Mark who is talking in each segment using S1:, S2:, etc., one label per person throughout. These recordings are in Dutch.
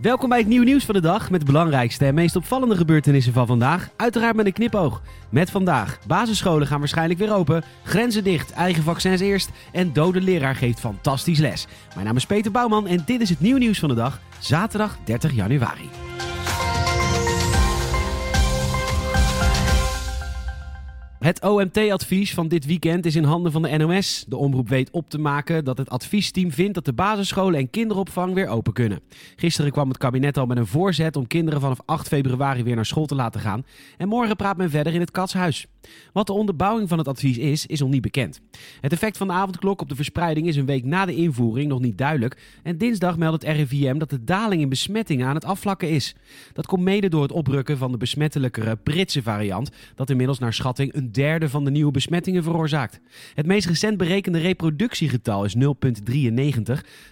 S1: Welkom bij het nieuwe nieuws van de dag met de belangrijkste en meest opvallende gebeurtenissen van vandaag. Uiteraard met een knipoog. Met vandaag, basisscholen gaan waarschijnlijk weer open, grenzen dicht, eigen vaccins eerst en dode leraar geeft fantastisch les. Mijn naam is Peter Bouwman en dit is het nieuwe nieuws van de dag, zaterdag 30 januari. Het OMT-advies van dit weekend is in handen van de NOS. De omroep weet op te maken dat het adviesteam vindt dat de basisscholen en kinderopvang weer open kunnen. Gisteren kwam het kabinet al met een voorzet om kinderen vanaf 8 februari weer naar school te laten gaan. En morgen praat men verder in het Katshuis. Wat de onderbouwing van het advies is, is nog niet bekend. Het effect van de avondklok op de verspreiding is een week na de invoering nog niet duidelijk. En dinsdag meldt het RIVM dat de daling in besmettingen aan het afvlakken is. Dat komt mede door het oprukken van de besmettelijkere Britse variant, dat inmiddels naar schatting een derde van de nieuwe besmettingen veroorzaakt. Het meest recent berekende reproductiegetal is 0,93.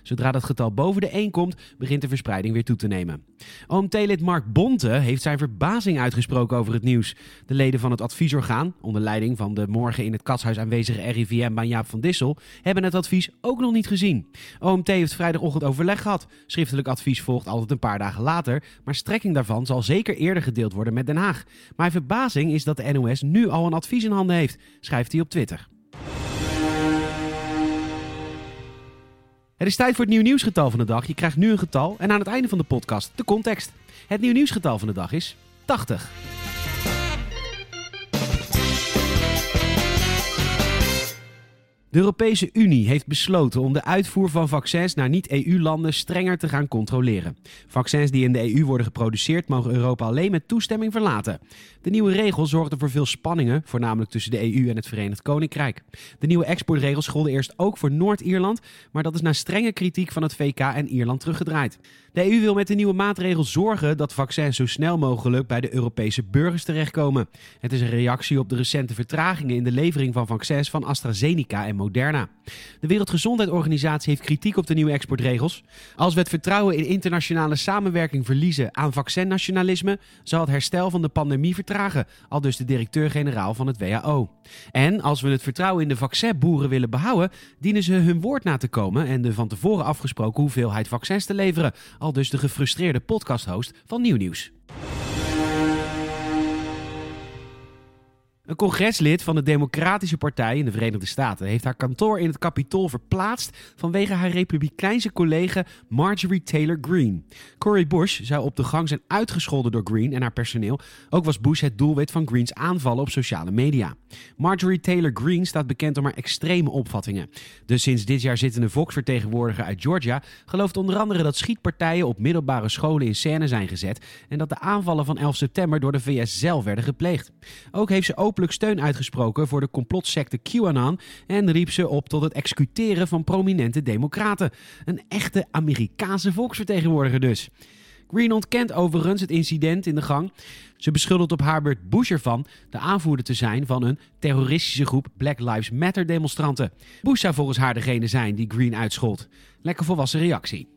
S1: Zodra dat getal boven de 1 komt, begint de verspreiding weer toe te nemen. OMT-lid Mark Bonte heeft zijn verbazing uitgesproken over het nieuws. De leden van het adviesorgaan, onder leiding van de morgen in het katshuis aanwezige RIVM Jaap van Dissel, hebben het advies ook nog niet gezien. OMT heeft vrijdagochtend overleg gehad. Schriftelijk advies volgt altijd een paar dagen later, maar strekking daarvan zal zeker eerder gedeeld worden met Den Haag. Maar verbazing is dat de NOS nu al een advies in handen heeft, schrijft hij op Twitter. Het is tijd voor het nieuw nieuwsgetal van de dag. Je krijgt nu een getal en aan het einde van de podcast de context. Het nieuw nieuwsgetal van de dag is 80. De Europese Unie heeft besloten om de uitvoer van vaccins naar niet-EU-landen strenger te gaan controleren. Vaccins die in de EU worden geproduceerd mogen Europa alleen met toestemming verlaten. De nieuwe regel zorgde voor veel spanningen, voornamelijk tussen de EU en het Verenigd Koninkrijk. De nieuwe exportregels golden eerst ook voor Noord-Ierland, maar dat is na strenge kritiek van het VK en Ierland teruggedraaid. De EU wil met de nieuwe maatregel zorgen dat vaccins zo snel mogelijk bij de Europese burgers terechtkomen. Het is een reactie op de recente vertragingen in de levering van vaccins van AstraZeneca en Moderna. De Wereldgezondheidsorganisatie heeft kritiek op de nieuwe exportregels. Als we het vertrouwen in internationale samenwerking verliezen aan vaccinnationalisme, zal het herstel van de pandemie vertragen, al dus de directeur-generaal van het WHO. En als we het vertrouwen in de vaccinboeren willen behouden, dienen ze hun woord na te komen en de van tevoren afgesproken hoeveelheid vaccins te leveren, al dus de gefrustreerde podcasthost van Nieuw Nieuws. Een congreslid van de Democratische Partij in de Verenigde Staten heeft haar kantoor in het Capitool verplaatst vanwege haar republikeinse collega Marjorie Taylor Greene. Cory Bush zou op de gang zijn uitgescholden door Greene en haar personeel. Ook was Bush het doelwit van Greenes aanvallen op sociale media. Marjorie Taylor Greene staat bekend om haar extreme opvattingen. De sinds dit jaar zittende volksvertegenwoordiger uit Georgia gelooft onder andere dat schietpartijen op middelbare scholen in scène zijn gezet en dat de aanvallen van 11 september door de VS zelf werden gepleegd. Ook heeft ze open steun uitgesproken voor de complotsecte QAnon en riep ze op tot het executeren van prominente democraten. Een echte Amerikaanse volksvertegenwoordiger dus. Green ontkent overigens het incident in de gang. Ze beschuldigt op haar beurt Bush ervan de aanvoerder te zijn van een terroristische groep Black Lives Matter demonstranten. Bush zou volgens haar degene zijn die Green uitschold. Lekker volwassen reactie.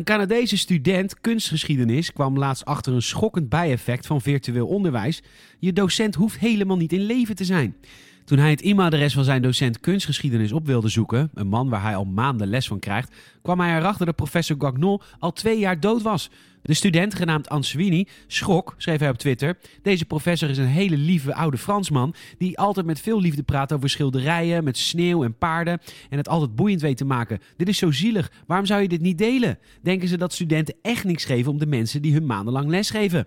S1: Een Canadese student kunstgeschiedenis kwam laatst achter een schokkend bijeffect van virtueel onderwijs. Je docent hoeft helemaal niet in leven te zijn. Toen hij het e-mailadres van zijn docent kunstgeschiedenis op wilde zoeken, een man waar hij al maanden les van krijgt, kwam hij erachter dat professor Gagnon al twee jaar dood was. De student, genaamd Answini, schrok, schreef hij op Twitter. Deze professor is een hele lieve oude Fransman die altijd met veel liefde praat over schilderijen, met sneeuw en paarden en het altijd boeiend weet te maken. Dit is zo zielig, waarom zou je dit niet delen? Denken ze dat studenten echt niks geven om de mensen die hun maandenlang lesgeven?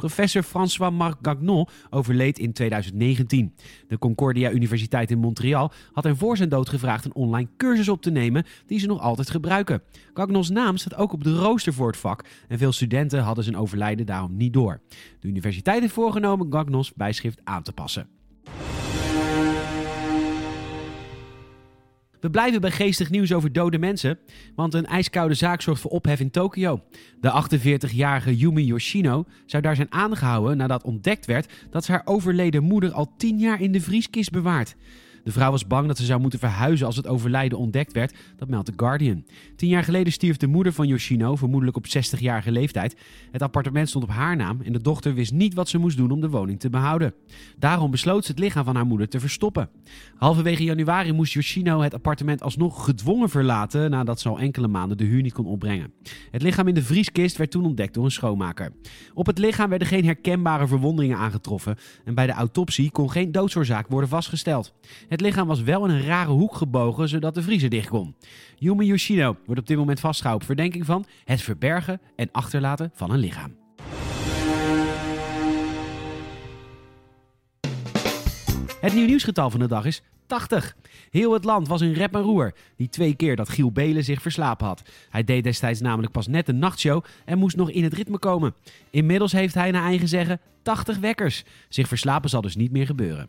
S1: Professor François-Marc Gagnon overleed in 2019. De Concordia Universiteit in Montreal had hem voor zijn dood gevraagd een online cursus op te nemen die ze nog altijd gebruiken. Gagnons naam staat ook op de rooster voor het vak en veel studenten hadden zijn overlijden daarom niet door. De universiteit heeft voorgenomen Gagnons bijschrift aan te passen. We blijven bij geestig nieuws over dode mensen, want een ijskoude zaak zorgt voor ophef in Tokio. De 48-jarige Yumi Yoshino zou daar zijn aangehouden nadat ontdekt werd dat ze haar overleden moeder al 10 jaar in de vrieskist bewaart. De vrouw was bang dat ze zou moeten verhuizen als het overlijden ontdekt werd, dat meldt The Guardian. Tien jaar geleden stierf de moeder van Yoshino, vermoedelijk op 60-jarige leeftijd. Het appartement stond op haar naam en de dochter wist niet wat ze moest doen om de woning te behouden. Daarom besloot ze het lichaam van haar moeder te verstoppen. Halverwege januari moest Yoshino het appartement alsnog gedwongen verlaten nadat ze al enkele maanden de huur niet kon opbrengen. Het lichaam in de vrieskist werd toen ontdekt door een schoonmaker. Op het lichaam werden geen herkenbare verwondingen aangetroffen en bij de autopsie kon geen doodsoorzaak worden vastgesteld. Het lichaam was wel in een rare hoek gebogen zodat de vriezer dicht kon. Yumi Yoshino wordt op dit moment vastgehouden op verdenking van het verbergen en achterlaten van een lichaam. Het nieuw nieuwsgetal van de dag is 80. Heel het land was in rep en roer. Die twee keer dat Giel Belen zich verslapen had. Hij deed destijds namelijk pas net een nachtshow en moest nog in het ritme komen. Inmiddels heeft hij naar eigen zeggen 80 wekkers. Zich verslapen zal dus niet meer gebeuren.